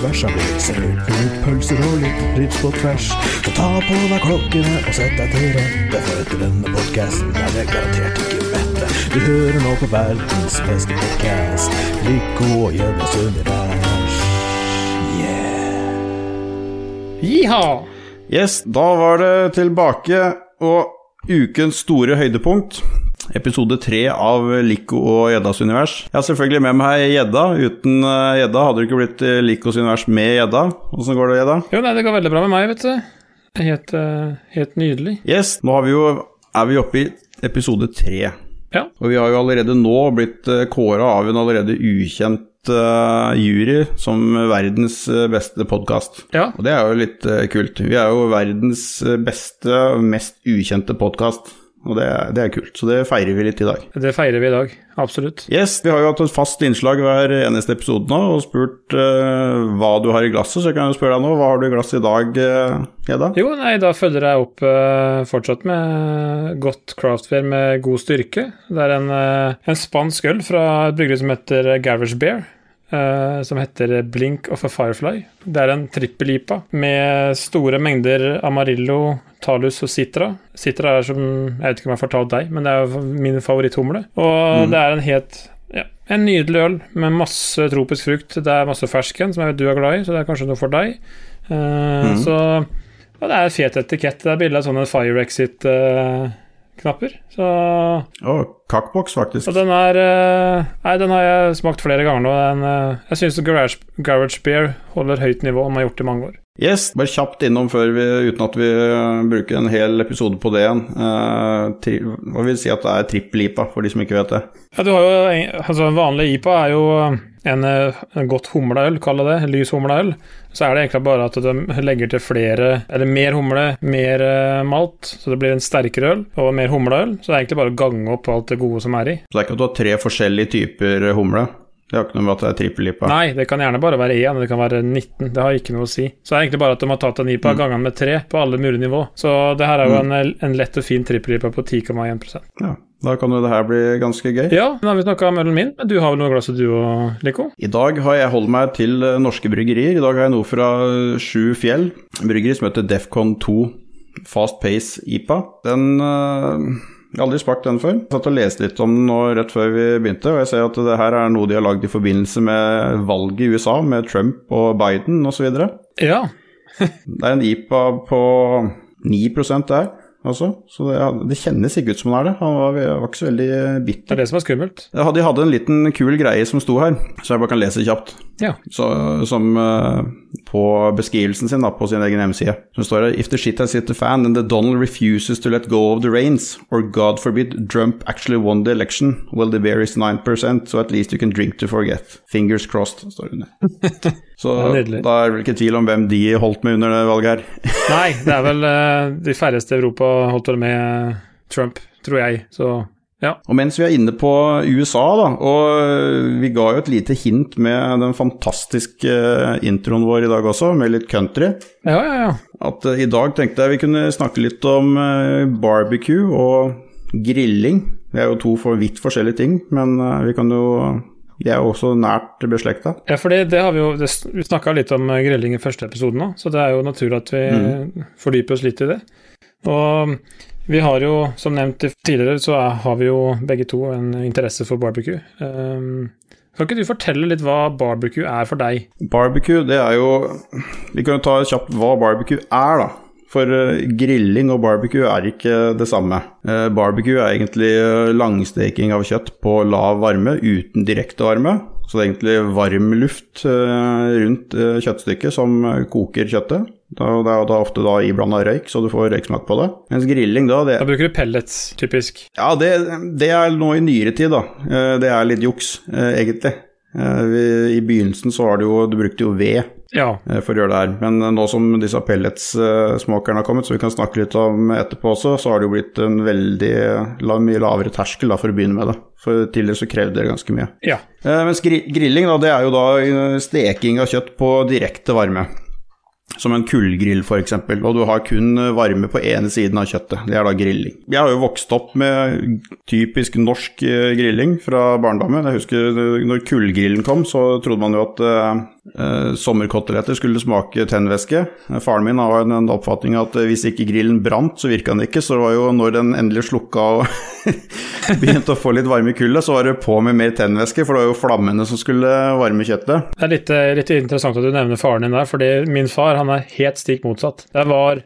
univers har blitt servert blodpølser og litt ribs på tvers. Så ta på deg klokkene og sett deg til rette, for etter denne podkasten er det garantert ikke mette. Du hører nå på verdens beste podkast, god og Gjeddas univers. Yeah. Jiha! Yes, da var det tilbake, og ukens store høydepunkt. Episode tre av Lico og Gjeddas univers. Jeg har selvfølgelig med meg Gjedda. Uten eh, Gjedda hadde det ikke blitt Likos univers med Gjedda. Åssen går det, Gjedda? Jo, nei, det går veldig bra med meg, vet du. Helt, eh, helt nydelig. Yes, nå har vi jo, er vi oppe i episode tre. Ja. Og vi har jo allerede nå blitt kåra av en allerede ukjent eh, jury som verdens eh, beste podkast. Ja. Og det er jo litt eh, kult. Vi er jo verdens eh, beste mest ukjente podkast, og det er, det er kult. Så det feirer vi litt i dag. Det feirer vi i dag. Absolutt. Yes, vi har jo hatt et fast innslag hver eneste episode nå, og spurt uh, hva du har i glasset. Så jeg kan jo spørre deg nå, hva har du i glasset i dag, eh, Hedda? Jo, nei, da følger jeg opp uh, fortsatt med godt craftware med god styrke. Det er en, uh, en spansk øl fra et bryggeri som heter Garage Bear. Eh, som heter Blink of a Firefly. Det er en trippel-IPA med store mengder Amarillo, Talus og Citra. Citra er som Jeg vet ikke om jeg har fortalt deg, men det er min favoritthumle. Og det er en helt ja, en nydelig øl med masse tropisk frukt. Det er masse fersken, som jeg vet du er glad i, så det er kanskje noe for deg. Eh, Så og det er fet etikett. Det er bilde av sånne Fire Exit-knapper. så Å, Cockbox, faktisk. og den er eh, Nei, den har jeg smakt flere ganger nå. Den, eh, jeg syns Garage, Garage Beer holder høyt nivå, og har gjort det i mange år. Yes, bare kjapt innom før vi, uten at vi eh, bruker en hel episode på det igjen. Eh, hva vil si at det er trippel-IPA, for de som ikke vet det? Ja, du har jo en- altså En vanlig IPA er jo en, eh, en godt humla øl, kall det det. Lys humla øl. Så er det egentlig bare at de legger til flere, eller mer humle, mer eh, malt, så det blir en sterkere øl, og mer humleøl. Så det er egentlig bare å gange opp alt det gode som er i. Så det er ikke at du har tre forskjellige typer humle? Det har ikke noe med at det er trippel-IPA? Nei, det kan gjerne bare være én, det kan være 19. Det har ikke noe å si. Så det er egentlig bare at de har tatt en IPA ganget med tre på alle mulige nivå. Så det her er jo en, en lett og fin trippel-IPA på 10,1% Ja, da kan jo det her bli ganske gøy. Ja, nå har vi snakka om ølen min, du har vel noe glass du og Lico? I dag har jeg holdt meg til eh, norske bryggerier. I dag har jeg noe fra eh, Sju Fjell, bryggeri som heter Defcon 2 Fast Pace IPA. Den øh... jeg har aldri smakt den før. Jeg satt og leste litt om den nå rett før vi begynte, og jeg ser at det her er noe de har lagd i forbindelse med valget i USA, med Trump og Biden osv. Det Ja. er en IPA på 9 der, altså. Så det, det kjennes ikke ut som han er det. Han var, var ikke så veldig Det er det som er skummelt. De hadde en liten kul greie som sto her, så jeg bare kan lese kjapt. Ja. Så, som uh, på beskrivelsen sin da, på sin egen hjemmeside. Så står det If the shit has hit the fan and the Donald refuses to let go of the reins, or God forbid Trump actually won the election, well the bear is 9%, so at least you can drink to forget. Fingers crossed, står det under. Så er da er det vel ikke tvil om hvem de holdt med under det valget her. Nei, det er vel uh, de færreste i Europa holdt vel med Trump, tror jeg. Så ja. Og mens vi er inne på USA, da, og vi ga jo et lite hint med den fantastiske eh, introen vår i dag også, med litt country. Ja, ja, ja. At uh, i dag tenkte jeg vi kunne snakke litt om uh, barbecue og grilling. Det er jo to for vidt forskjellige ting, men uh, vi kan jo De er jo også nært beslekta. Ja, for det, det har vi jo det, Vi snakka litt om eh, grilling i første episode nå, så det er jo naturlig at vi fordyper oss litt i det. Og vi har jo, som nevnt tidligere, så har vi jo begge to en interesse for barbecue. Um, kan ikke du fortelle litt hva barbecue er for deg? Barbecue, det er jo Vi kan jo ta kjapt hva barbecue er, da. For eh, grilling og barbecue er ikke det samme. Eh, barbecue er egentlig eh, langsteking av kjøtt på lav varme uten direkte varme. Så det er egentlig varm luft rundt kjøttstykket som koker kjøttet. Da, det er da ofte da iblanda røyk, så du får røyksmak på det. Mens grilling, da det, Da bruker du pellets, typisk. Ja, det, det er nå i nyere tid, da. Eh, Det er litt juks, eh, egentlig. Eh, I begynnelsen så var det jo Du brukte jo ved Ja. for å gjøre det her. Men nå som disse pelletsmakerne har kommet, så vi kan snakke litt om etterpå også, så har det jo blitt en veldig mye lavere terskel da, for å begynne med det. For tidligere så krevde det ganske mye. ja. Mens gri grilling, da, det er jo da steking av kjøtt på direkte varme. Som en kullgrill, f.eks. Og du har kun eh, varme på ene siden av kjøttet. Det er da grilling. Jeg har jo vokst opp med typisk norsk eh, grilling fra barndommen. Jeg husker eh, når kullgrillen kom, så trodde man jo at eh, sommerkoteletter skulle smake tennvæske. Faren min har en, en oppfatning at eh, hvis ikke grillen brant, så virka den ikke. Så det var jo når den endelig slukka og begynte å få litt varme i kullet, så var det på med mer tennvæske, for det var jo flammene som skulle varme kjøttet. Det er litt, eh, litt interessant at du nevner faren din der, fordi min far han er helt stikk motsatt. Det var,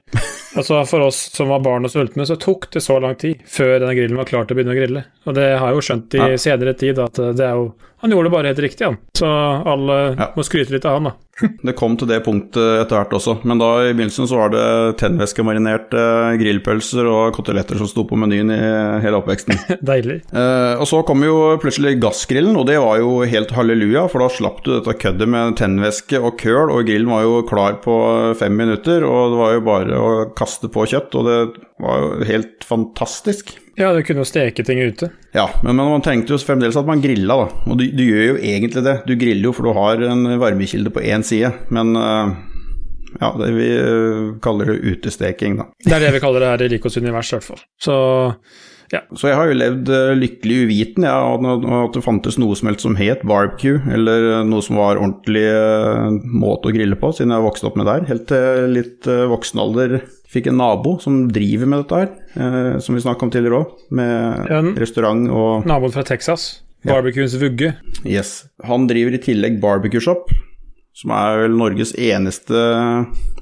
altså For oss som var barn og sultne, så tok det så lang tid før denne grillen var klar til å begynne å grille. Og det har jeg jo skjønt i Ja. senere tid, at det er jo Han gjorde det bare helt riktig, han. Så alle Ja. må skryte litt av han, da. Det kom til det punktet etter hvert også, men da i begynnelsen så var det tennvæskemarinerte grillpølser og koteletter som sto på menyen i hele oppveksten. Deilig. Eh, og så kom jo plutselig gassgrillen, og det var jo helt halleluja, for da slapp du dette køddet med tennvæske og køl, og grillen var jo klar på fem minutter, og det var jo bare å kaste på kjøtt, og det var jo helt fantastisk. Ja, du kunne jo steke ting ute. Ja, men, man tenkte jo fremdeles at man grilla, da. Og du, du gjør jo egentlig det. Du griller jo for du har en varmekilde på én side, men uh, ja, det vi eh, kaller det utesteking, da. Det er det vi kaller det her i Rikos univers, i hvert fall. Så Så jeg har jo levd eh, lykkelig uviten ja, og at det fantes noe som helst som het barbecue, eller noe som var ordentlig måte å grille på, siden jeg vokste opp med der. Helt til litt voksen alder fikk en nabo som driver med dette her, eh, som vi snakka om tidligere òg, med en, restaurant og naboen fra Texas, Ja. vugge. Yes. Han driver i tillegg Barbecue Shop, som er vel Norges eneste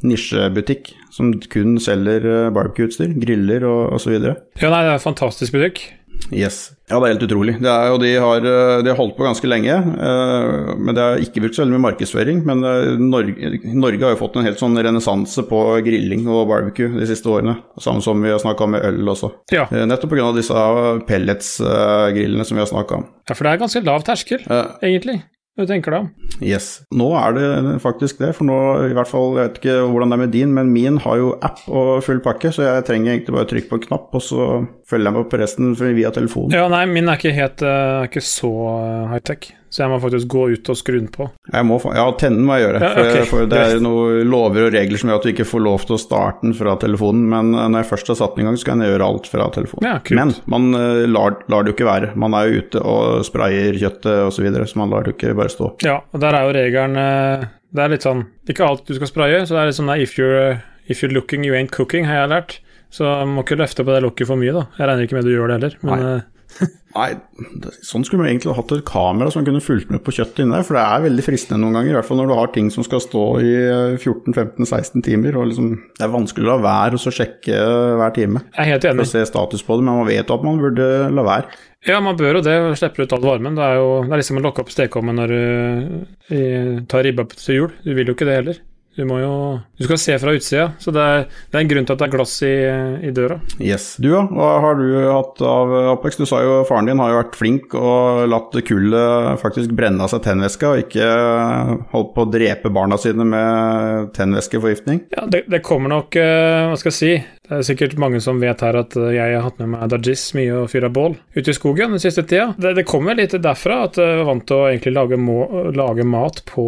nisjebutikk som kun selger barbecueutstyr, griller og osv. Ja, nei, det er en fantastisk butikk. Yes. Ja, det er helt utrolig. Det er, de har, eh, de har holdt på ganske lenge, eh, men det har ikke brukt så veldig mye markedsføring. Men eh, Norge, Norge har jo fått en helt sånn renessanse på grilling og barbecue de siste årene. Samme som vi har snakka om med øl også. Ja. Eh, Nettopp pga. disse pelletsgrillene som vi har snakka om. ja, for det er ganske lav terskel, egentlig. Hva tenker du om? Yes. Nå er det faktisk det, for nå i hvert fall, jeg vet ikke hvordan det er med din, men min har jo app og full pakke, så jeg trenger egentlig bare å trykke på en knapp, og så følger jeg med på resten via telefonen. Ja, nei, min er ikke helt eh, er ikke så eh, high-tech, så jeg må faktisk gå ut og skru den på. Jeg må, ja, tenne må jeg gjøre, Ja, for, for det er noen lover og regler som gjør at du ikke får lov til å starte den fra telefonen, men eh, når jeg først har satt den i gang, så kan jeg gjøre alt fra telefonen. Ja, men man eh, lar, lar det jo ikke være. Man er jo ute og sprayer kjøttet osv., så, videre, så man lar det jo ikke bare stå. Ja, og der er jo regelen eh, Det er litt sånn Ikke alt du skal spraye, så det er litt sånn if you're, if you're looking, you ain't cooking, har jeg lært. Så må ikke løfte på det lokket for mye, da. Jeg regner ikke med du gjør det heller, men Nei. Eh, Nei, det- sånn skulle man egentlig hatt et kamera som kunne fulgt med på kjøttet inni der, for det er veldig fristende noen ganger, i hvert fall når du har ting som skal stå i eh, 14-15-16 timer, og liksom, det er vanskelig å la være så sjekke eh, hver time jeg er helt for enig. å se status på det, men man vet jo at man burde la være. Ja, man bør jo det, og slipper ut all varmen. Det er jo det er liksom å lokke opp stekeovnen når du eh, tar ribba til jul. Du vil jo ikke det heller. Du må jo Du skal se fra utsida, så det er, det er en grunn til at det er glass i, i døra. Yes. Du, ja, hva har du hatt av oppvekst? Du sa jo faren din har jo vært flink og latt kullet faktisk brenne av seg tennvæska, og ikke holdt på å drepe barna sine med tennvæskeforgiftning. Ja, det, det kommer nok eh, Hva skal jeg si? Det er sikkert mange som vet her at eh, jeg har hatt med meg Dajis mye og fyra bål ute i skogen den siste tida. Det, det kommer litt derfra at jeg var vant til å egentlig lage, må, lage mat på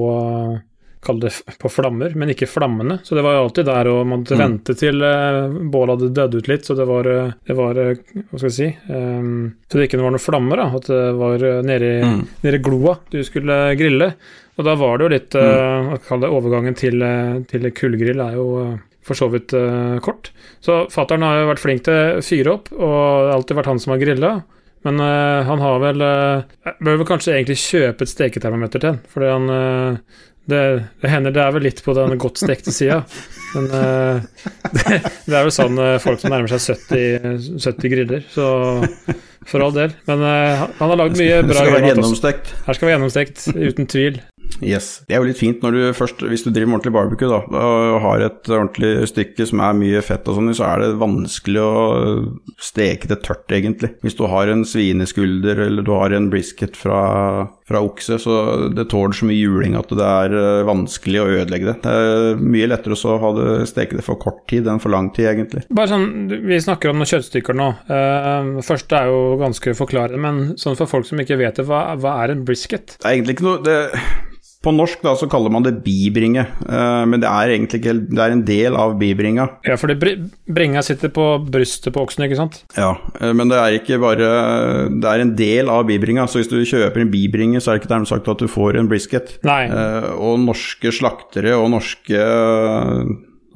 Kall det på flammer, men ikke flammene. Så det var jo alltid der, og man måtte Mm. vente til eh, bålet hadde dødd ut litt. Så det var, eh, det var eh, Hva skal jeg si um, Så det ikke var noen flammer, da. At det var eh, nede i, Mm. nede i gloa du skulle grille. Og da var det jo litt eh, Hva kaller det overgangen til, til kullgrill er jo uh, for så vidt uh, kort. Så fattern har jo vært flink til å fyre opp, og det har alltid vært han som har grilla. Men uh, han har vel uh, Bør vel kanskje egentlig kjøpe et steketermometer til han, fordi han eh, det, det hender det er vel litt på den godt stekte sida. Men uh, det, det er jo sånn uh, folk som nærmer seg 70, 70 griller, så for all del. Men uh, han har lagd mye bra skal være mat også. gjennomstekt. Her skal være gjennomstekt, uten tvil. Yes. Det er jo litt fint når du først, hvis du driver med ordentlig barbecue da, og har et ordentlig stykke som er mye fett og sånn, så er det vanskelig å steke det tørt, egentlig. Hvis du har en svineskulder eller du har en brisket fra, fra okse, så det tåler så mye juling at det er eh, vanskelig å ødelegge det. Det er mye lettere å ha det, steke det for kort tid enn for lang tid, egentlig. Bare sånn, Vi snakker om noen kjøttstykker nå. Uh, først er jo ganske forklarende, men sånn for folk som ikke vet det, hva, hva er en brisket? Det er egentlig ikke noe det, På norsk da så kaller man det bibringe, uh, men det er egentlig ikke Det er en del av bibringa. Ja, for br bringa sitter på brystet på oksen, ikke sant? Ja, uh, men det er ikke bare Det er en del av bibringa, så hvis du kjøper en bibringe, så er det ikke dermed sagt at du får en brisket. Nei. Uh, og norske slaktere og norske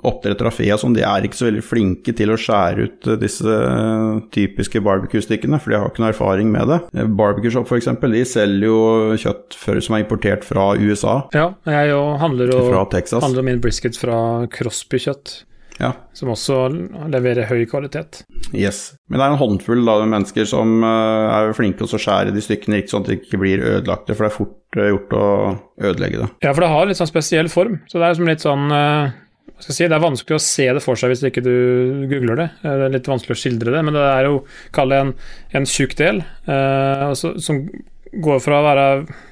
oppdrettere av fe og sånn, de er ikke så veldig flinke til å skjære ut eh, disse eh, typiske barbecue-stykkene, for de har ikke noe erfaring med det. Eh, Barbecue Shop f.eks., de selger jo kjøtt før som er importert fra USA, Ja, jeg jo handler jo fra Texas. handler min brisket fra Crosby-kjøtt, Ja, som også leverer høy kvalitet. yes. Men det er en håndfull da, mennesker som er flinke til å skjære de stykkene riktig, sånn at de ikke blir ødelagte, for det er fort gjort å ødelegge det. Ja, for det har litt sånn spesiell form, så det er som litt sånn si, Det er vanskelig å se det for seg hvis ikke du googler det. Eh, Det er litt vanskelig å skildre det, men det er jo kall det en, en tjukk del eh, altså, som går fra å være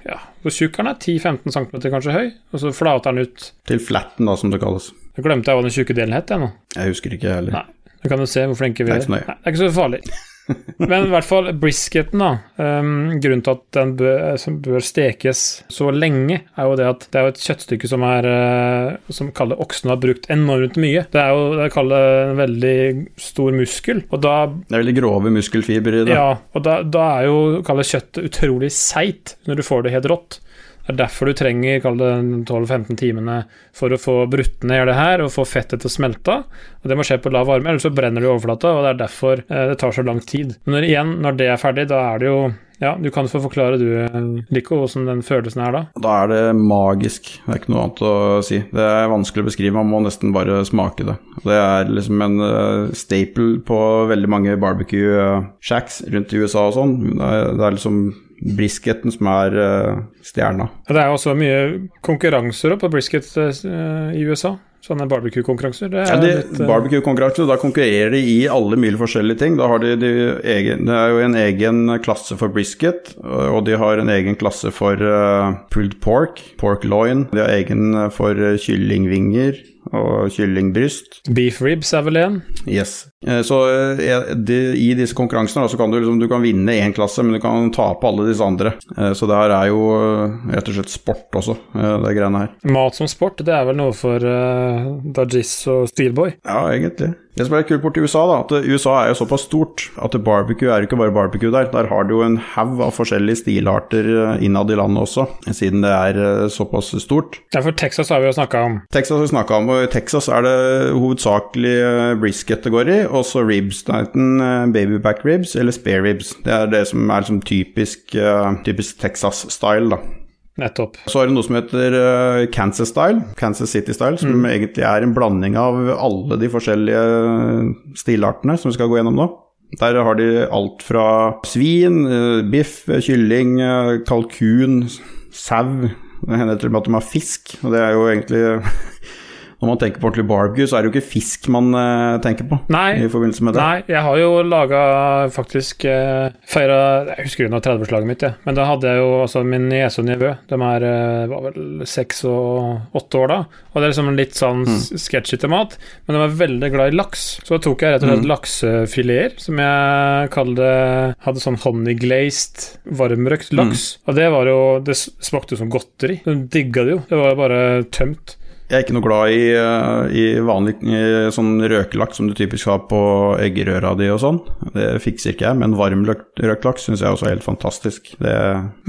ja, Hvor tjukk er den? er? 10-15 cm kanskje høy, og så flater den ut. Til flatten, da, som det kalles. Jeg glemte jeg hva den tjukke delen het, jeg nå. Jeg husker ikke, jeg heller. Nei. Du kan jo se hvor flinke vi Det er er. ikke. Nei, det er ikke så farlig. Men i hvert fall brisketen, da. Um, grunnen til at den bør, bør stekes så lenge, er jo det at det er jo et kjøttstykke som er uh, Som kaller oksen har brukt enormt mye. Det er jo det kaller en veldig stor muskel, og da Det er veldig grove muskelfibre i det. Ja, og da, da er jo kaller kjøttet utrolig seigt når du får det helt rått. Det er derfor du trenger 12-15 timene for å få brutt ned det her og få fettet til å smelte. Og Det må skje på lav varme, ellers så brenner det i overflata, og det er derfor eh, det tar så lang tid. Men når, igjen, når det er ferdig, da er det jo Ja, du kan få forklare du, eh, Lico, hvordan den følelsen er da. Da er det magisk. Det er ikke noe annet å si. Det er vanskelig å beskrive, man må nesten bare smake det. Det er liksom en uh, staple på veldig mange barbecue shacks rundt i USA og sånn. Det det er liksom brisketen som er uh, stjerna. Det er også mye konkurranser på brisket eh, i USA. Sånne barbecue-konkurranser. Det er Ja, litt, eh, Barbecue-konkurranse, da konkurrerer de i alle mulige forskjellige ting. Da har de, de egen, det er jo en egen klasse for brisket, og de har en egen klasse for pulled pork, pork loin. De har egen for kyllingvinger og kyllingbryst. Beef ribs er vel en. Yes. Eh, Så eh, i disse konkurransene så kan du, liksom, du kan vinne én klasse, men du kan tape alle disse andre. Eh, Så det her er jo rett og slett sport også, det greiene her. Mat som sport, det er vel noe for uh, Dajis og Steelboy. Ja, egentlig. Det som er kult borti USA, da, at USA er jo såpass stort at barbecue er jo ikke bare barbecue der. Der har du jo en haug av forskjellige stilarter eh, innad i landet også, siden det er eh, såpass stort. Ja, for Texas har vi jo snakka om. Texas har vi snakka om, og i Texas er det hovedsakelig eh, brisket det går i, og så ribs. Enten babyback ribs eller spare ribs. Det er det som er liksom typisk, typisk Texas-style, da. Nettopp. Så har du noe som heter eh, Kansas style, Kansas City style, som egentlig er en blanding av alle de forskjellige stilartene som vi skal gå gjennom nå. Der har de alt fra svin, eh, biff, kylling, eh, kalkun, sau. Det hender til og med at de har fisk, og det er jo egentlig Når man tenker på ordentlig barbecue, så er det jo ikke fisk man uh, tenker på Nei, i forbindelse med det. nei, jeg har jo laga faktisk uh, Feira Jeg husker under 30-årslaget mitt, jeg. Men da hadde jeg jo altså min niese og nevø. De er uh, var vel seks og åtte år da. Og det er liksom litt sånn Mm. mm. sketsjete mat. Men de var veldig glad i laks. Så da tok jeg rett og slett Mm. laksefileter, som jeg kalte Hadde sånn honeyglazed, varmrøkt Mm. laks. Og det var jo Det smakte jo som godteri. De digga det jo. Det var bare tømt. Jeg er ikke noe glad i, eh, i vanlig i sånn røkelaks som du typisk har på eggerøra di og sånn. Det fikser ikke jeg, men varm laks syns jeg også er helt fantastisk. Det,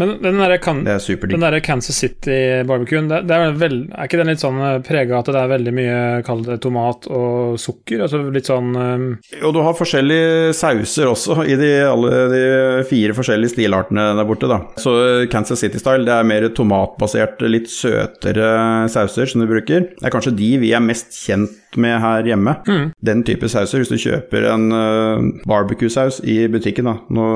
Men den der, kan... det er superdigg. Den der Kansas City-barbecuen, er, vel, er ikke den litt sånn prega at det er veldig mye kall det tomat og sukker? Altså litt sånn um, Og du har forskjellige sauser også i de, alle de fire forskjellige stilartene der borte, da. Så Kansas City-style, det er mer tomatbasert, litt søtere sauser som du bruker. Det er kanskje de vi er mest kjent med her hjemme. Den type sauser. Hvis du kjøper en uh, barbecue-saus i butikken, da. Nå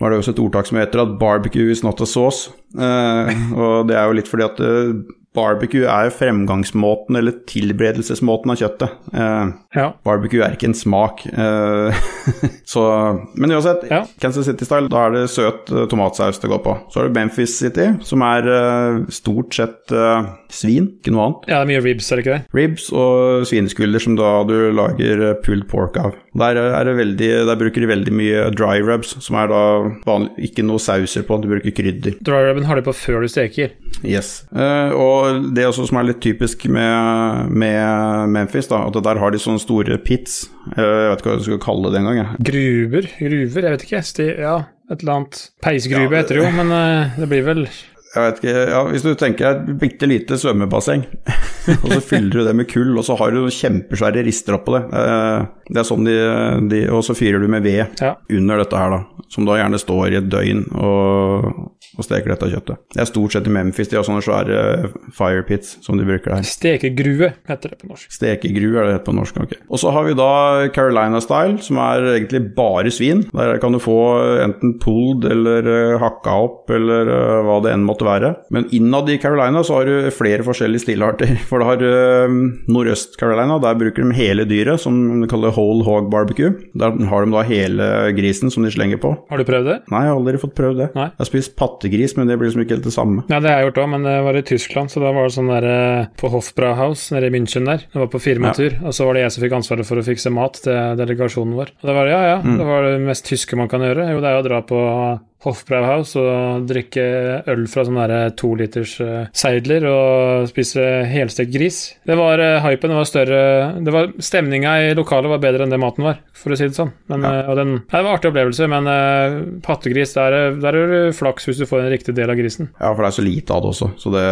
var det også et ordtak som heter at 'barbecue is not a sauce'. Uh, og det er jo litt fordi at uh, barbecue er fremgangsmåten eller tilberedelsesmåten av kjøttet. Eh, Ja. barbecue er ikke en smak. Eh, så, men uansett, Ja. Kansas City-style, da er det søt eh, tomatsaus det går på. Så har du Memphis City, som er eh, stort sett eh, svin, ikke noe annet. ja, det er mye ribs, er det ikke det? Ribs og svineskulder som da du lager eh, pulled pork av. Der, er det veldig, der bruker de veldig mye dry rubs, som er da vanlig, ikke noe sauser på, du bruker krydder. Dry rubben har de på før du steker. Yes. Eh, og det også som er litt typisk med, med Memphis, da, at der har de sånne store pits. Eh, jeg vet ikke hva jeg skal kalle det engang. Gruver? Gruver? Jeg vet ikke. Sti ja, et eller annet. Peisgrube Ja, heter det jo, men eh, det blir vel Jeg vet ikke, ja, Hvis du tenker deg et bitte lite svømmebasseng, og så fyller du det med kull, og så har du kjempesvære rister oppå det. Eh, det er sånn de, de Og så fyrer du med ved Ja. under dette her, da. Som da gjerne står i et døgn og, og steker dette kjøttet. Det er stort sett i Memphis de har sånne svære fire pits som de bruker der. Stekegrue, heter det på norsk. Stekegrue er det på norsk. ok. Og så har vi da Carolina Style, som er egentlig bare svin. Der kan du få enten pulled eller eh, hakka opp, eller eh, hva det enn måtte være. Men innad i Carolina så har du flere forskjellige stilarter. For da har du Nordøst-Carolina, der bruker de hele dyret, som de kaller whole hog barbecue. Der har de da hele grisen som de slenger på. Har du prøvd det? Nei, jeg har aldri fått prøvd det. Nei. Jeg har spist pattegris, men det blir liksom ikke helt det samme. Ja, det har jeg gjort òg, men det var i Tyskland, så da var det sånn der eh, på Hofbrauhaus nede i München der. Det var på firmatur, og så var det jeg som fikk ansvaret for å fikse mat til delegasjonen vår. Og det var ja, ja, det var det mest tyske man kan gjøre. Jo, det er å dra på Hofbrauhaus og drikke øl fra sånne der to liters eh, seidler og spise helstekt gris. Det var uh, hypen, det var større det var, Stemninga i lokalet var bedre enn det maten var, for å si det sånn. Men, ja. og den, ja, det var en artig opplevelse, men uh, pattegris, der, er- der er du flaks hvis du får en riktig del av grisen. Ja, for det er så lite av det også. Så det...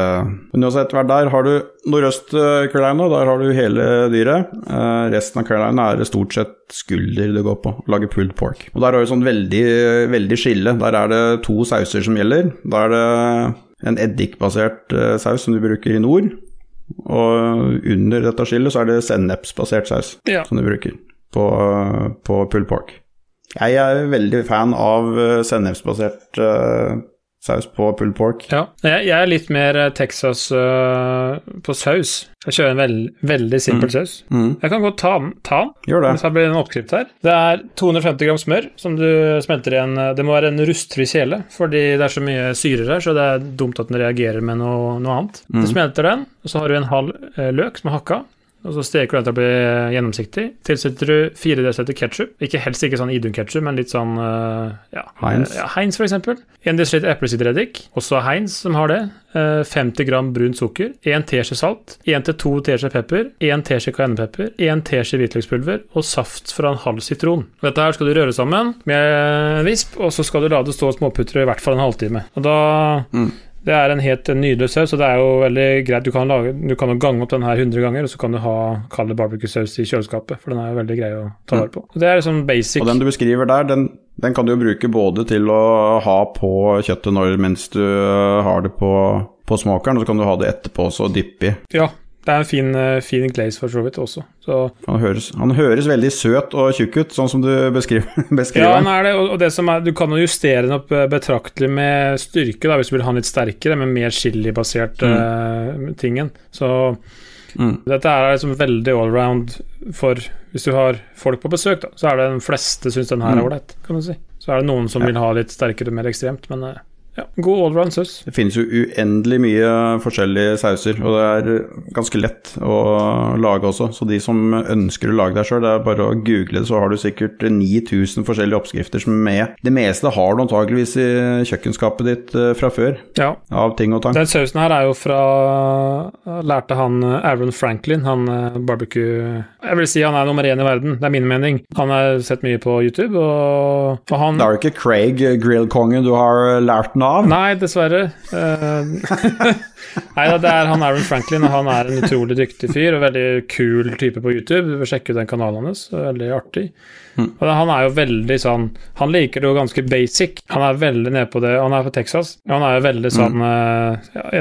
Men uansett, vær der har du Nordøst-Carolina, der har du hele dyret. Eh, resten av Carolina er det stort sett skulder det går på. Lage pulled pork. Og der har du sånn veldig, veldig skille. Der er det to sauser som gjelder. Da er det en eddikbasert eh, saus som du bruker i nord. Og under dette skillet så er det sennepsbasert saus Ja. som du bruker på, på pulled pork. Jeg er veldig fan av eh, sennepsbasert eh, saus på pulled pork. Ja. Jeg, er litt mer eh, Texas uh, på saus. Jeg kjører en veld, veldig simpel saus. Mm. Jeg kan godt ta den. Ta den. Gjør det. Det blir en oppskrift her. Det er 250 gram smør som du smelter i en Det må være en rustfri kjele, fordi det er så mye syrer her, så det er dumt at den reagerer med noe, noe annet. Du smelter den, og så har du en halv eh, løk som er hakka. Og så steker du den til å bli gjennomsiktig. Tilsetter du 4 dl ketsjup. Ikke helst ikke sånn Idun-ketsjup, men litt sånn eh, ja, Heinz. Ja, Heinz, eksempel. 1 dl eplesidereddik, også Heinz som har det. Eh, 50 gram brunt sukker. 1 teskje salt. 1-2 teskje pepper. 1 teskje cayennepepper. 1 teskje hvitløkspulver og saft fra en halv sitron. Dette her skal du røre sammen med en visp, og så skal du la det stå og småputre i hvert fall en halvtime. Og da Det er en helt nydelig saus, og det er jo veldig greit. Du kan, lage, du kan gange opp den her 100 ganger, og så kan du ha kald barbecue-saus i kjøleskapet, for den er jo veldig grei å ta vare på. Det er liksom basic. Og den du beskriver der, den, den kan du jo bruke både til å ha på kjøttet når, mens du har det på, på smakeren, og så kan du ha det etterpå også og dyppe i. Ja, det er en fin, eh, fin glaze for så vidt også. Så Han høres, han høres veldig søt og tjukk ut, sånn som du beskriver, beskriver Ja, han er det, og det som er, du kan jo justere den opp eh, betraktelig med styrke, da, hvis du vil ha den litt sterkere, med mer chili-basert uh, tingen. Så Mm. dette er liksom veldig allround for Hvis du har folk på besøk, da, så er det de fleste syns den her er Mm. ålreit, kan du si. Så er det noen som Ja. vil ha litt sterkere, mer ekstremt, men eh, ja, god allround saus. Det finnes jo uendelig mye forskjellige sauser, og det er ganske lett å lage også. Så de som ønsker å lage deg sjøl, det er bare å google det, så har du sikkert 9000 forskjellige oppskrifter som er med. Det meste har du antakeligvis i kjøkkenskapet ditt eh, fra før, Ja. av ting og tang. Den sausen her er jo fra Lærte han eh, Aaron Franklin, han eh, barbecue Jeg vil si han er nummer én i verden, det er min mening. Han har sett mye på YouTube, og, og han Det er jo ikke Craig, grillkongen, du har lært den av? Nei, dessverre. Eh, Nei da, det er han Aaron Franklin, og han er en utrolig dyktig fyr og veldig kul type på YouTube. Du bør sjekke ut den kanalen hans, veldig artig. Og han er jo veldig sånn Han liker det jo ganske basic. Han er veldig nede på det. Han er fra Texas. Han er jo veldig sånn mm.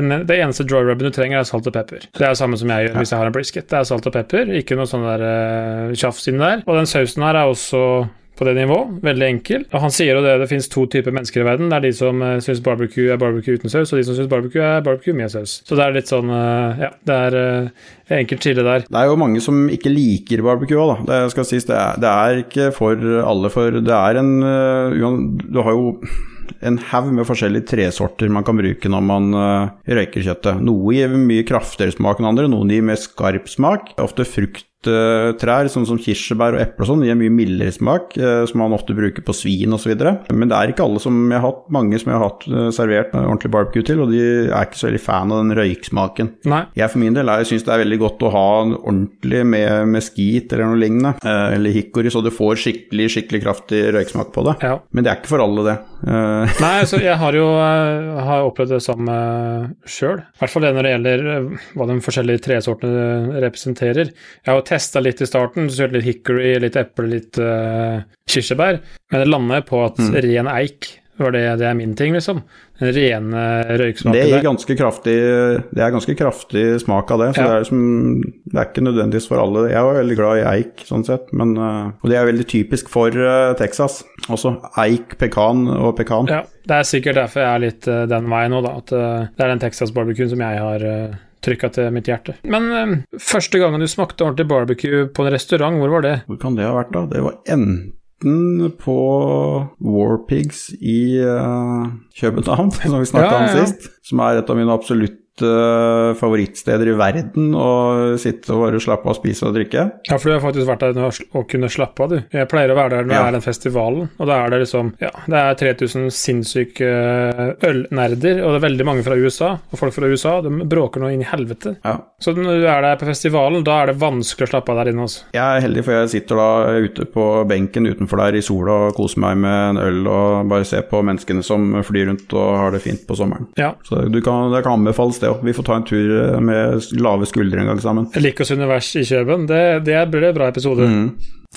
uh, Det eneste dry rubben du trenger, er salt og pepper. Det er det samme som jeg gjør hvis jeg har en brisket. Det er salt og pepper, ikke noe sånn der uh, tjafs inni der. Og den sausen her er også på det nivået. Veldig enkel. Og han sier jo det det finnes to typer mennesker i verden. Det er de som uh, syns barbecue er barbecue uten saus, og de som syns barbecue er barbecue med saus. Så det er litt sånn uh, Ja, det er uh, enkelt skille der. Det er jo mange som ikke liker barbecue òg, da. Det skal sies, det er, det er ikke for alle, for det er en Du har jo en haug med forskjellige tresorter man kan bruke når man røyker kjøttet. Noe gir mye kraftigere smak enn andre, noen gir mer skarp smak. Ofte frukt fruktrær, sånn som kirsebær og eple og sånn, gir mye mildere smak, eh, som man ofte bruker på svin osv. Men det er ikke alle som jeg har hatt, mange som jeg har hatt servert servert ordentlig barbecue til, og de er ikke så veldig fan av den røyksmaken. Nei. Jeg for min del syns det er veldig godt å ha ordentlig med meskit eller noe lignende, eh, eller hickory, så du får skikkelig, skikkelig kraftig røyksmak på det. Ja. Men det er ikke for alle, det. Nei, altså, jeg har jo har opplevd det samme sjøl. I hvert fall det når det gjelder hva de forskjellige tresortene representerer. Jeg har testa litt i starten, så kjørte litt hickory, litt eple, litt uh, kirsebær. Men det landa på at mm. ren eik var det, det er min ting, liksom. Den rene røyksmaken det gir ganske kraftig Det er ganske kraftig smak av det, så ja. det, er liksom, det er ikke nødvendigvis for alle. Jeg var veldig glad i eik, sånn sett, men, uh, og det er veldig typisk for uh, Texas. Også eik, pekan og pekan. Ja, det er sikkert derfor jeg er litt den veien nå, da. At det er den Texas-barbecuen som jeg har trykka til mitt hjerte. Men uh, første gangen du smakte ordentlig barbecue på en restaurant, hvor var det? Hvor kan det ha vært, da? Det var enten på Warpigs i uh, København, som vi snakka ja, ja, ja. om sist, som er et av mine absolutt favorittsteder i verden å sitte og bare slappe av, spise og drikke. Ja, for du har faktisk vært der og kunne slappe av, du. Jeg pleier å være der når ja. det er den festivalen, og da er det liksom Ja, det er 3000 sinnssyke eh, ølnerder, og det er veldig mange fra USA, og folk fra USA de bråker nå inn i helvete. Ja. Så når du er der på festivalen, da er det vanskelig å slappe av der inne altså. Jeg er heldig, for jeg sitter da ute på benken utenfor der i sola og koser meg med en øl og bare ser på menneskene som flyr rundt og har det fint på sommeren. Ja. Så du kan, det kan anbefales, det det òg. Vi får ta en tur eh, med lave skuldre en gang sammen. Likos univers i Kjøben, det, det blir en bra episode. Mm.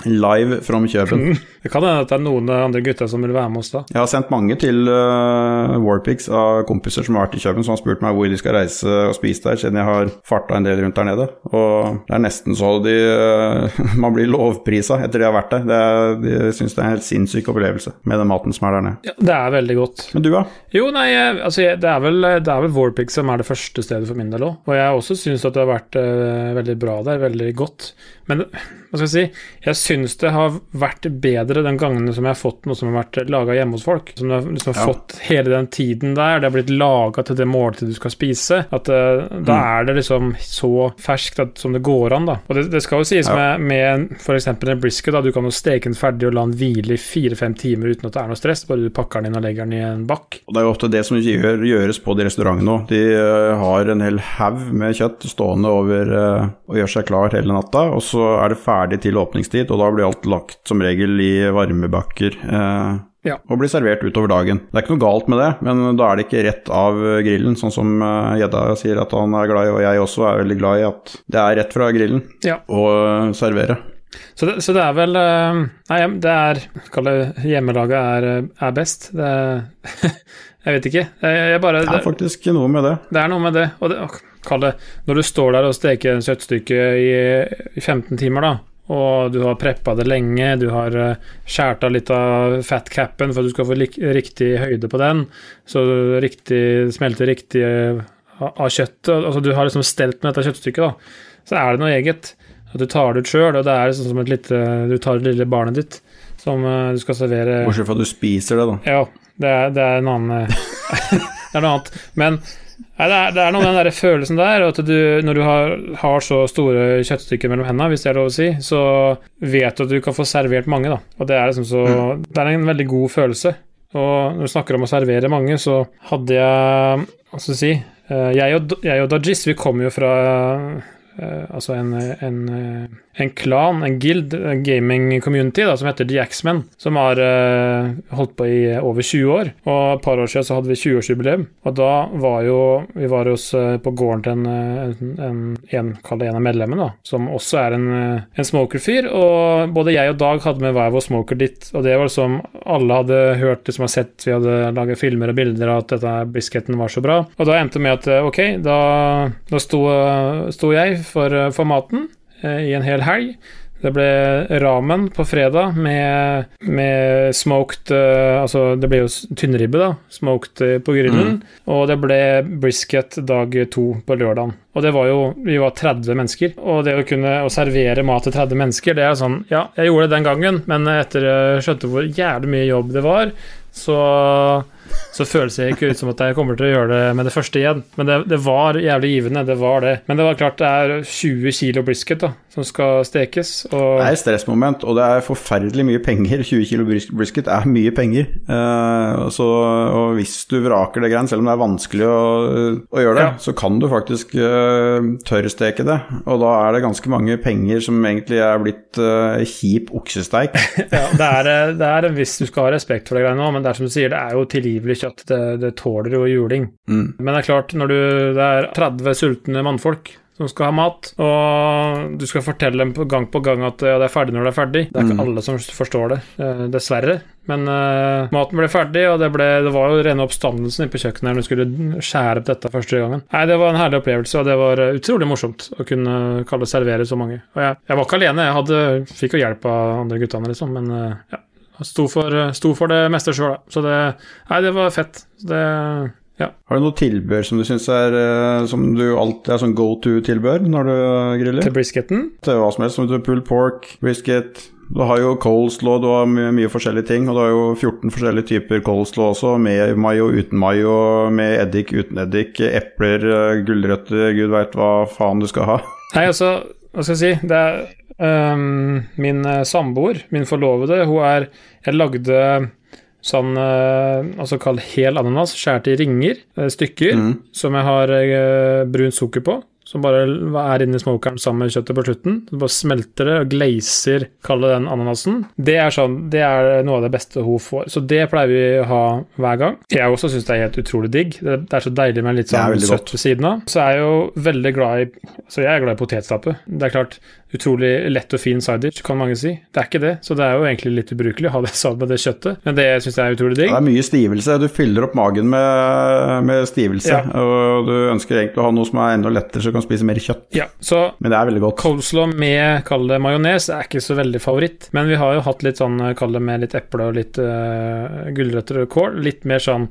Live from Kjøben. Mm. Det kan hende at det er noen andre gutter som vil være med oss da. Jeg har sendt mange til uh, Warpix av kompiser som har vært i Kjøben, som har spurt meg hvor de skal reise og spise der, siden jeg har farta en del rundt der nede. Og det er nesten så de uh, Man blir lovprisa etter de har vært der. Det er, de syns det er en helt sinnssyk opplevelse med den maten som er der nede. Ja, det er veldig godt. Men du, da? Jo, nei, altså det er vel, det er vel Warpix som er det første stedet for min del òg. Og jeg også syns at det har vært uh, veldig bra der, veldig godt. Men hva skal jeg si, jeg syns det har vært bedre den gangene som jeg har fått noe som har vært laga hjemme hos folk. Som du har liksom ja. fått hele den tiden der, det har blitt laga til det måltidet du skal spise. At uh, Da mm. er det liksom så ferskt at, som det går an, da. Og det, det skal jo sies ja. med, med f.eks. en brisket, da. Du kan jo steke den ferdig og la den hvile i fire-fem timer uten at det er noe stress, bare du pakker den inn og legger den i en bakk. Og Det er jo ofte det som gjør, gjøres på de restaurantene òg. De uh, har en hel haug med kjøtt stående over uh, og gjør seg klar hele natta. og så så er det ferdig til åpningstid, og da blir alt lagt som regel i varmebakker. Eh, ja. Og blir servert utover dagen. Det er ikke noe galt med det, men da er det ikke rett av grillen, sånn som eh, Gjedda sier at han er glad i, og jeg også er veldig glad i at det er rett fra grillen ja. å uh, servere. Så det, så det, er vel Nei, det er Kall det hjemmelaget er, er best. Det Jeg vet ikke. Jeg, bare, det er faktisk noe med det. Det er noe med det. Og det, Kall det Når du står der og steker en kjøttstykke i, i 15 timer, da, og du har preppa det lenge, du har skjært av litt av fatcapen for at du skal få riktig høyde på den, så riktig, smelter riktig eh, av kjøttet Altså du har liksom stelt med dette kjøttstykket, da. Så er det noe eget. At du tar det ut sjøl, og det er liksom som et lite Du tar det lille barnet ditt som eh, du skal servere Bortsett fra at du spiser det, da. Ja, det er, det er en annen Det er noe annet. Men Nei, det er, det er noe den der følelsen der, at du, når du har, har, så store kjøttstykker mellom hendene, hvis det er lov å si, så vet du at du kan få servert mange, da. Og det er liksom så mm. Det er en veldig god følelse. Og når du snakker om å servere mange, så hadde jeg Hva skal jeg si eh, Jeg og, jeg og Dajis, vi kommer jo fra uh, altså en, en en klan, en guild, en gaming-community da, som heter The Axmen, som har uh, holdt på i over 20 år. Og et par år siden så hadde vi 20-årsjubileum, og da var jo vi var hos, uh, på gården til en, en, en, en, en av medlemmene, som også er en, en smoker-fyr. Og både jeg og Dag hadde med hver vår smoker dit, og det var som alle hadde hørt, det som har sett, vi hadde laget filmer og bilder av at dette brisketen var så bra. Og da endte det med at ok, da, da sto, sto jeg for, for maten. Eh, i en hel helg. Det ble ramen på fredag med, med smoked uh, Altså, det ble jo tynnribbe, da. Smoked uh, på grillen. Mm. Og det ble brisket dag to på lørdagen. Og det var jo Vi var 30 mennesker. Og det å kunne å servere mat til 30 mennesker, det er sånn Ja, jeg gjorde det den gangen, men etter jeg skjønte hvor jævlig mye jobb det var, så så føles det ikke ut som at jeg kommer til å gjøre det med det første igjen. Men det, det, var jævlig givende, det var det. Men det var klart det er 20 kilo brisket da, som skal stekes. Og det er et stressmoment, og det er forferdelig mye penger. 20 kilo brisket er mye penger. Uh, så, og hvis du vraker det greiene, selv om det er vanskelig å, å gjøre det, ja. så kan du faktisk uh, tørrsteke det. Og da er det ganske mange penger som egentlig er blitt uh, kjip oksesteik. ja, det er, det er hvis du skal ha respekt for det greiene òg, men det er som du sier, det er jo tilgivelig kjøtt. Det, det tåler jo juling. Mm. Men det er klart, når du, det er 30 sultne mannfolk som skal ha mat, og du skal fortelle dem gang på gang at ja, det er ferdig når det er ferdig. Det er ikke mm. alle som forstår det, eh, dessverre. Men uh, maten ble ferdig, og det, ble, det var jo rene oppstandelsen på kjøkkenet når du skulle skjære opp dette første gangen. Nei, Det var en herlig opplevelse, og det var uh, utrolig morsomt å kunne kalle servere så mange. Og jeg, jeg var ikke alene, jeg hadde, fikk jo hjelp av andre guttene, liksom, men uh, ja. Sto for, sto for det meste sjøl, da. Så det Nei, det var fett. Det ja. Har du noe tilbør som du syns er eh, Som du alltid er sånn go to-tilbør når du griller? Til brisketen? Til hva som helst. Som pulled pork, brisket Du har jo coleslaw, du har mye, mye, forskjellige ting. Og du har jo 14 forskjellige typer coleslaw også, med mayo, uten mayo, med eddik, uten eddik, epler, eh, gulrøtter, gud veit hva faen du skal ha. Nei, altså, hva skal jeg si, det er Um, min uh, samboer, min forlovede, hun er Jeg lagde sånn uh, altså kalt hel ananas, skåret i ringer, uh, stykker, mm. som jeg har brunt sukker på som bare er inni smokeren sammen med kjøttet på slutten. Du bare smelter det og glazer, kaller den ananasen. Det er, sånn, det er noe av det beste hun får. Så det pleier vi å ha hver gang. Jeg også syns det er helt utrolig digg. Det, er så deilig med litt sånn søtt ved siden av. Så er jeg jo veldig glad i Så jeg er glad i potetstappe. Det er klart, utrolig lett og fin side dish, kan mange si. Det er ikke det, så det er jo egentlig litt ubrukelig å ha det sammen med det kjøttet, men det syns jeg er utrolig digg. Ja, det er mye stivelse. Du fyller opp magen med, med stivelse, ja. og du ønsker egentlig å ha noe som er enda lettere, så du kan spise mer kjøtt. Ja, så men det er veldig godt. Coleslaw med, kall det majones, er ikke så veldig favoritt, men vi har jo hatt litt sånn, kall det med litt eple og litt uh, gulrøtter og kål, litt mer sånn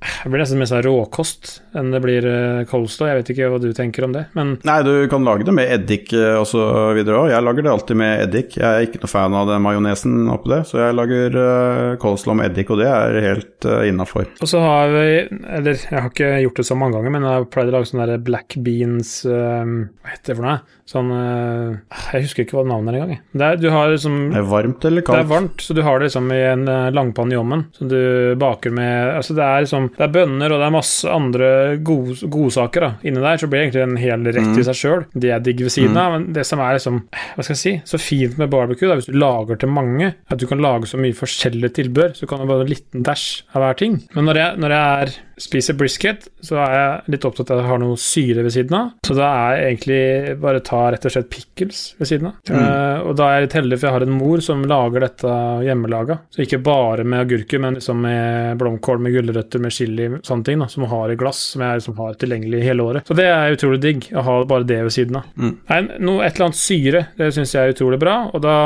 det blir nesten mer sånn råkost enn det blir uh, coleslaw. Jeg vet ikke hva du tenker om det, men Nei, du kan lage det med eddik uh, og så videre òg. Jeg lager det alltid med eddik. Jeg er ikke noe fan av den majonesen oppi det, så jeg lager uh, coleslaw med eddik, og det er helt innafor. Og så har vi Eller jeg har ikke gjort det så mange ganger, men jeg har pleid å lage sånne black beans Hva heter det for noe? Sånn Jeg husker ikke hva navnet er engang. Det er, du har liksom Det er varmt eller kaldt? Det er varmt, så du har det liksom i en langpanne i ovnen som du baker med Altså det er liksom det er bønner og det er masse andre god, godsaker da. inni der, så blir det egentlig en hel rett i mm. seg sjøl. Det er digg ved siden mm. av, men det som er liksom Hva skal jeg si Så fint med barbecue, da, hvis du lager til mange, at du kan lage så mye forskjellige tilbør, så kan du bare en liten dash av hver ting. Men når jeg, når jeg er spiser brisket, så er jeg litt opptatt av at jeg har noe syre ved siden av. Så da er jeg egentlig bare ta rett og slett pickles ved siden av. Mm. Uh, og da er jeg litt heldig, for jeg har en mor som lager dette hjemmelaga. Så ikke bare med agurker, men liksom med blomkål, med gulrøtter, med chili, sånne ting, da, som hun har i glass, som jeg liksom har tilgjengelig hele året. Så det er utrolig digg, å ha bare det ved siden av. Mm. Nei, noe, et eller annet syre, det syns jeg er utrolig bra, og da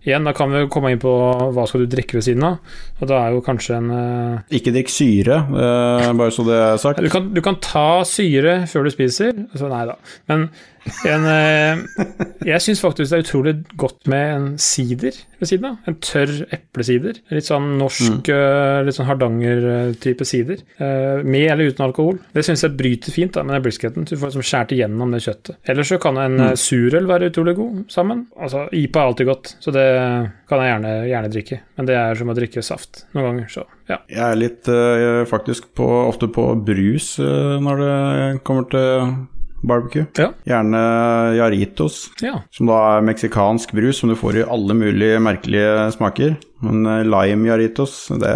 Igjen, da kan vi komme inn på hva skal du drikke ved siden av. Og da er jo kanskje en uh... Ikke drikk syre, uh, bare så det er sagt. Du kan, du kan ta syre før du spiser. Altså, nei da. Men en, uh, jeg syns faktisk det er utrolig godt med en sider ved siden av. En tørr eplesider. Litt sånn norsk, mm. litt sånn Hardanger-type sider. med eller uten alkohol. Det syns jeg bryter fint da, med den brisketen. Du får liksom skåret igjennom det kjøttet. Ellers så kan en mm. surøl være utrolig god sammen. Altså, IPA er alltid godt. så det kan jeg gjerne, gjerne, drikke. Men det er som å drikke saft noen ganger, så ja. Jeg er litt uh, faktisk på, ofte på brus når det kommer til barbecue. Ja. Gjerne Jaritos, ja. som da er meksikansk brus som du får i alle mulige merkelige smaker. Men uh, lime Jaritos, det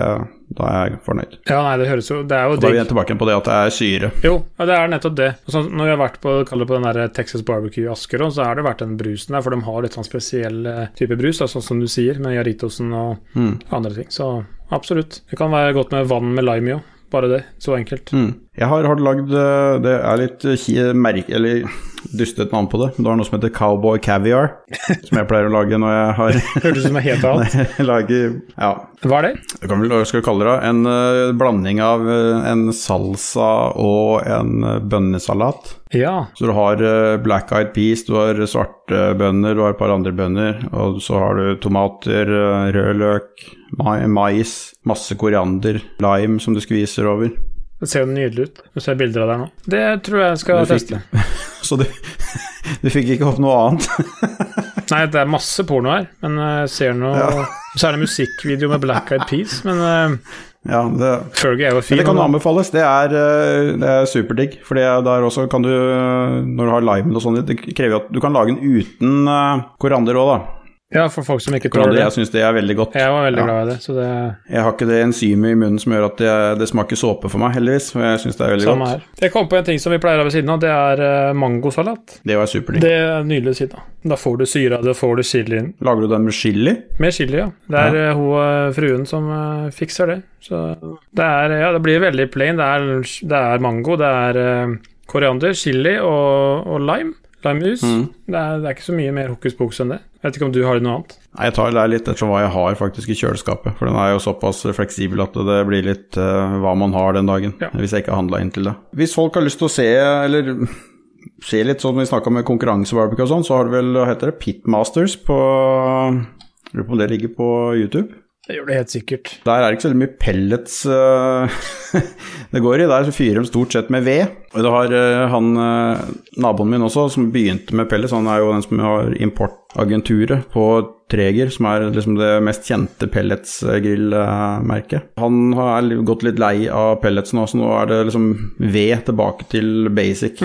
da er jeg fornøyd. Ja, nei, det høres jo Det er jo digg. Da er vi tilbake på det at det er syre. Jo, ja, det er nettopp det. Så når vi har vært på, på den der Texas Barbecue i Asker, så har det vært den brusen der, for de har litt sånn spesiell eh, type brus, da, sånn som du sier, med Jaritosen og mm. andre ting. Så absolutt. Det kan være godt med vann med lime i òg. Bare det. Så enkelt. Mm. Jeg har, har lagd eh, Det er litt merke... Eller dystet navn på det. Det har noe som heter Cowboy Caviar, som jeg pleier å lage når jeg har Hørtes ut som noe helt annet. lager Ja, Hva er det? jeg kan vel, skal kalle det? En uh, blanding av uh, en salsa og en uh, bønnesalat. Ja. Så du har eh, black eyed peas, du har svarte bønner, du har et par andre bønner. Og så har du tomater, eh, rød løk, ma mais, masse koriander, lime som du skviser over. Det ser jo nydelig ut. Du ser bilder av det her nå. Det tror jeg skal Du teste. Så du, du fikk ikke opp noe annet? Nei, det er masse porno her, men jeg ser noe Ja. Så er det musikkvideo med Black Eyed Peas, men uh, Ja, det, Fergie er jo fin. Det kan anbefales. Det er, eh, det er superdigg. For er der også kan du, eh, når du har limen og sånn, det krever jo at du kan lage den uten eh, koriander òg, da. Ja, for folk som ikke tåler det. jeg syns det er veldig godt. Jeg var veldig Ja. glad i det, så det Jeg har ikke det enzymet i munnen som gjør at det, det smaker såpe for meg, heldigvis. Og jeg syns det er veldig samme godt. her. Jeg kom på en ting som vi pleier å ha ved siden av, det er eh, mangosalat. Det var superdigg. Det er nydelig ved siden av. Da får du syra, da får du chilien. Lager du den med chili? Med chili, ja. Det er ja. hun eh, fruen som eh, fikser det. Så det er Ja, det blir veldig plain. Det er, det er mango, det er eh, koriander, chili og, og lime. Limejus. Mm. Det, er, det er ikke så mye mer hokus pokus enn det. Jeg vet ikke om du har noe annet? Nei, Jeg tar det litt etter hva jeg har faktisk i kjøleskapet. For den er jo såpass fleksibel at det blir litt uh, hva man har den dagen. Ja. Hvis jeg ikke har handla inn til det. Hvis folk har lyst til å se, eller se litt sånn vi snakka med konkurransebarbecue og sånn, så har du vel, hva heter det, Pitmasters på Lurer på om det ligger på YouTube. Det gjør det helt sikkert. Der er det ikke så mye pellets uh, det går i. Der så fyrer de stort sett med ved. Og du har uh, han uh, naboen min også, som begynte med pellets. Han er jo den som har importagenturet på Treger, som er liksom det mest kjente pelletsgrillmerket. Han har gått litt lei av pellets nå, så nå er det liksom ved tilbake til basic.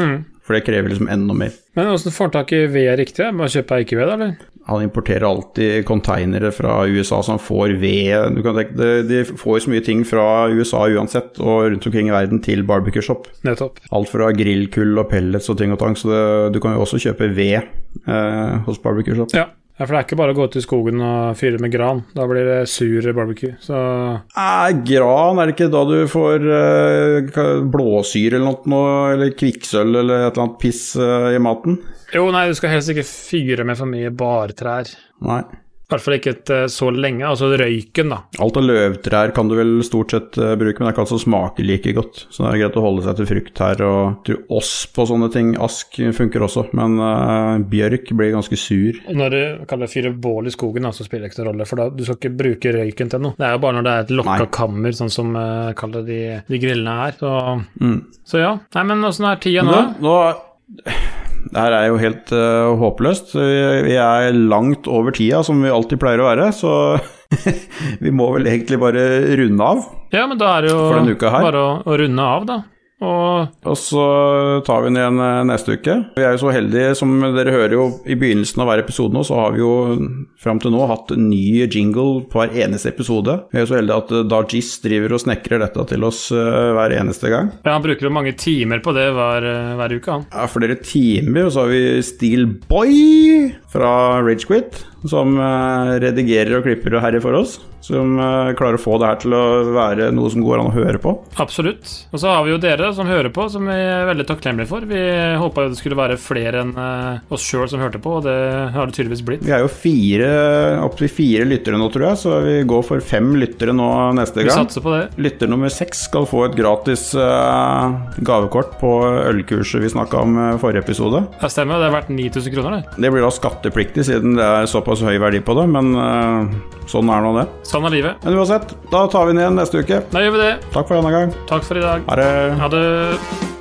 For det krever liksom enda mer. Men åssen får han tak i ved riktig? Bare kjøpe eikeved, eller? Han importerer alltid konteinere fra USA som får ved du kan tenke, de, de får jo så mye ting fra USA uansett, og rundt omkring i verden til barbecue shop. Nettopp. Alt fra grillkull og pellets og ting og tang, så det, du kan jo også kjøpe ved eh, hos barbecue shop. Ja. Ja, for det er ikke bare å gå ut i skogen og fyre med gran. Da blir det sur barbecue. Så Eh, gran, er det ikke da du får eh, blåsyre eller noe, eller kvikksølv eller et eller annet piss eh, i maten? Jo, nei, du skal helst ikke fyre med for mye bartrær. Nei. I hvert fall ikke eh, så lenge. Altså røyken, da. Alt av løvtrær kan du vel stort sett eh, bruke, men det er ikke alt som smaker like godt. Så det er greit å holde seg til frukt her. Og til osp og sånne ting. Ask funker også, men uh, bjørk blir ganske sur. Og Når du kaller fyre bål i skogen, da, så spiller det ikke noen rolle, for da, du skal ikke bruke røyken til noe. Det er jo bare når det er et lokka kammer, sånn som uh, kaller de, de grillene her. Så, Mm. så ja. Nei, men åssen er tida nå? Nå, nå Det her er jo helt uh, håpløst. Vi, vi er langt over tida, som vi alltid pleier å være, så vi må vel egentlig bare runde av. Ja, men da er det jo bare å, å runde av, da. Og Og så tar vi den igjen eh, neste uke. Vi er jo så heldige, som dere hører jo i begynnelsen av hver episode nå, så har vi jo fram til nå hatt ny jingle på hver eneste episode. Vi er jo så heldige at Dargis driver og snekrer dette til oss eh, hver eneste gang. ja, han bruker jo mange timer på det hver, eh, hver uke, han. Ja, flere timer, og så har vi Steel Boy fra Ragequit, som eh, redigerer og klipper og herjer for oss. Som eh, klarer å få det her til å være noe som går an å høre på. Absolutt. Og så har vi jo dere som hører på, som vi er veldig takknemlige for. Vi håpa jo det skulle være flere enn eh, oss sjøl som hørte på, og det har det tydeligvis blitt. Vi er jo fire, opptil fire lyttere nå, tror jeg, så vi går for fem lyttere nå neste gang. Vi satser på det. Lytter nummer seks skal få et gratis gavekort på ølkurset vi snakka om forrige episode. Det stemmer, det er verdt 9000 kroner, det. Det blir da skattepliktig siden det er såpass høy verdi på det, men eh, sånn er nå det. Sånn er livet. Men uansett, da tar vi den igjen neste uke. Da gjør vi det. Takk for denne gang. Takk for i dag. Ha det. Ha det.